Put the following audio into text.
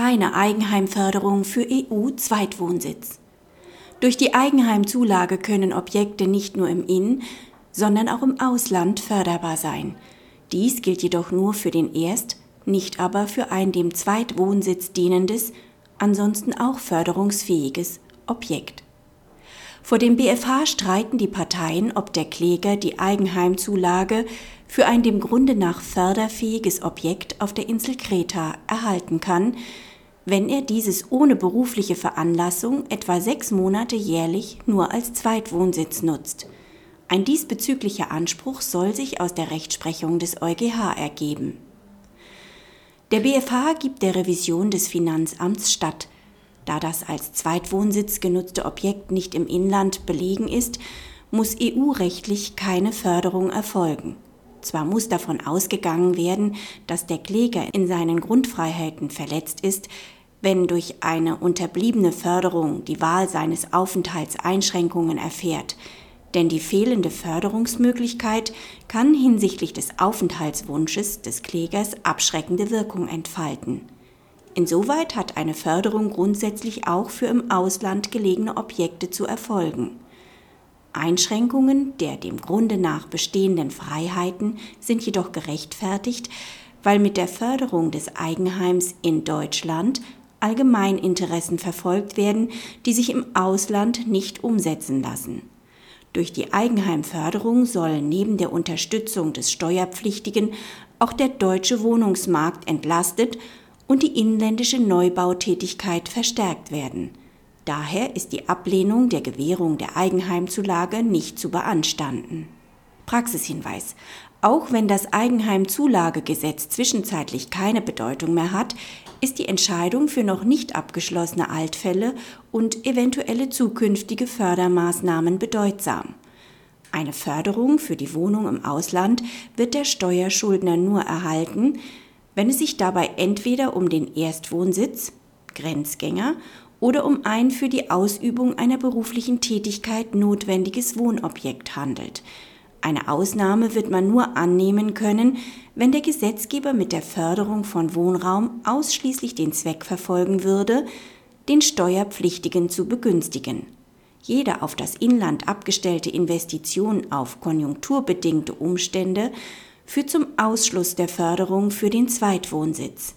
keine Eigenheimförderung für EU-Zweitwohnsitz. Durch die Eigenheimzulage können Objekte nicht nur im In-, sondern auch im Ausland förderbar sein. Dies gilt jedoch nur für den Erst-, nicht aber für ein dem Zweitwohnsitz dienendes, ansonsten auch förderungsfähiges Objekt. Vor dem BFH streiten die Parteien, ob der Kläger die Eigenheimzulage für ein dem Grunde nach förderfähiges Objekt auf der Insel Kreta erhalten kann, wenn er dieses ohne berufliche Veranlassung etwa sechs Monate jährlich nur als Zweitwohnsitz nutzt. Ein diesbezüglicher Anspruch soll sich aus der Rechtsprechung des EuGH ergeben. Der BFH gibt der Revision des Finanzamts statt. Da das als Zweitwohnsitz genutzte Objekt nicht im Inland belegen ist, muss EU-rechtlich keine Förderung erfolgen. Zwar muss davon ausgegangen werden, dass der Kläger in seinen Grundfreiheiten verletzt ist, wenn durch eine unterbliebene Förderung die Wahl seines Aufenthalts Einschränkungen erfährt, denn die fehlende Förderungsmöglichkeit kann hinsichtlich des Aufenthaltswunsches des Klägers abschreckende Wirkung entfalten. Insoweit hat eine Förderung grundsätzlich auch für im Ausland gelegene Objekte zu erfolgen. Einschränkungen der dem Grunde nach bestehenden Freiheiten sind jedoch gerechtfertigt, weil mit der Förderung des Eigenheims in Deutschland Allgemeininteressen verfolgt werden, die sich im Ausland nicht umsetzen lassen. Durch die Eigenheimförderung soll neben der Unterstützung des Steuerpflichtigen auch der deutsche Wohnungsmarkt entlastet und die inländische Neubautätigkeit verstärkt werden. Daher ist die Ablehnung der Gewährung der Eigenheimzulage nicht zu beanstanden. Praxishinweis. Auch wenn das Eigenheimzulagegesetz zwischenzeitlich keine Bedeutung mehr hat, ist die Entscheidung für noch nicht abgeschlossene Altfälle und eventuelle zukünftige Fördermaßnahmen bedeutsam. Eine Förderung für die Wohnung im Ausland wird der Steuerschuldner nur erhalten, wenn es sich dabei entweder um den Erstwohnsitz, Grenzgänger oder um ein für die Ausübung einer beruflichen Tätigkeit notwendiges Wohnobjekt handelt – eine Ausnahme wird man nur annehmen können, wenn der Gesetzgeber mit der Förderung von Wohnraum ausschließlich den Zweck verfolgen würde, den Steuerpflichtigen zu begünstigen. Jede auf das Inland abgestellte Investition auf konjunkturbedingte Umstände führt zum Ausschluss der Förderung für den Zweitwohnsitz.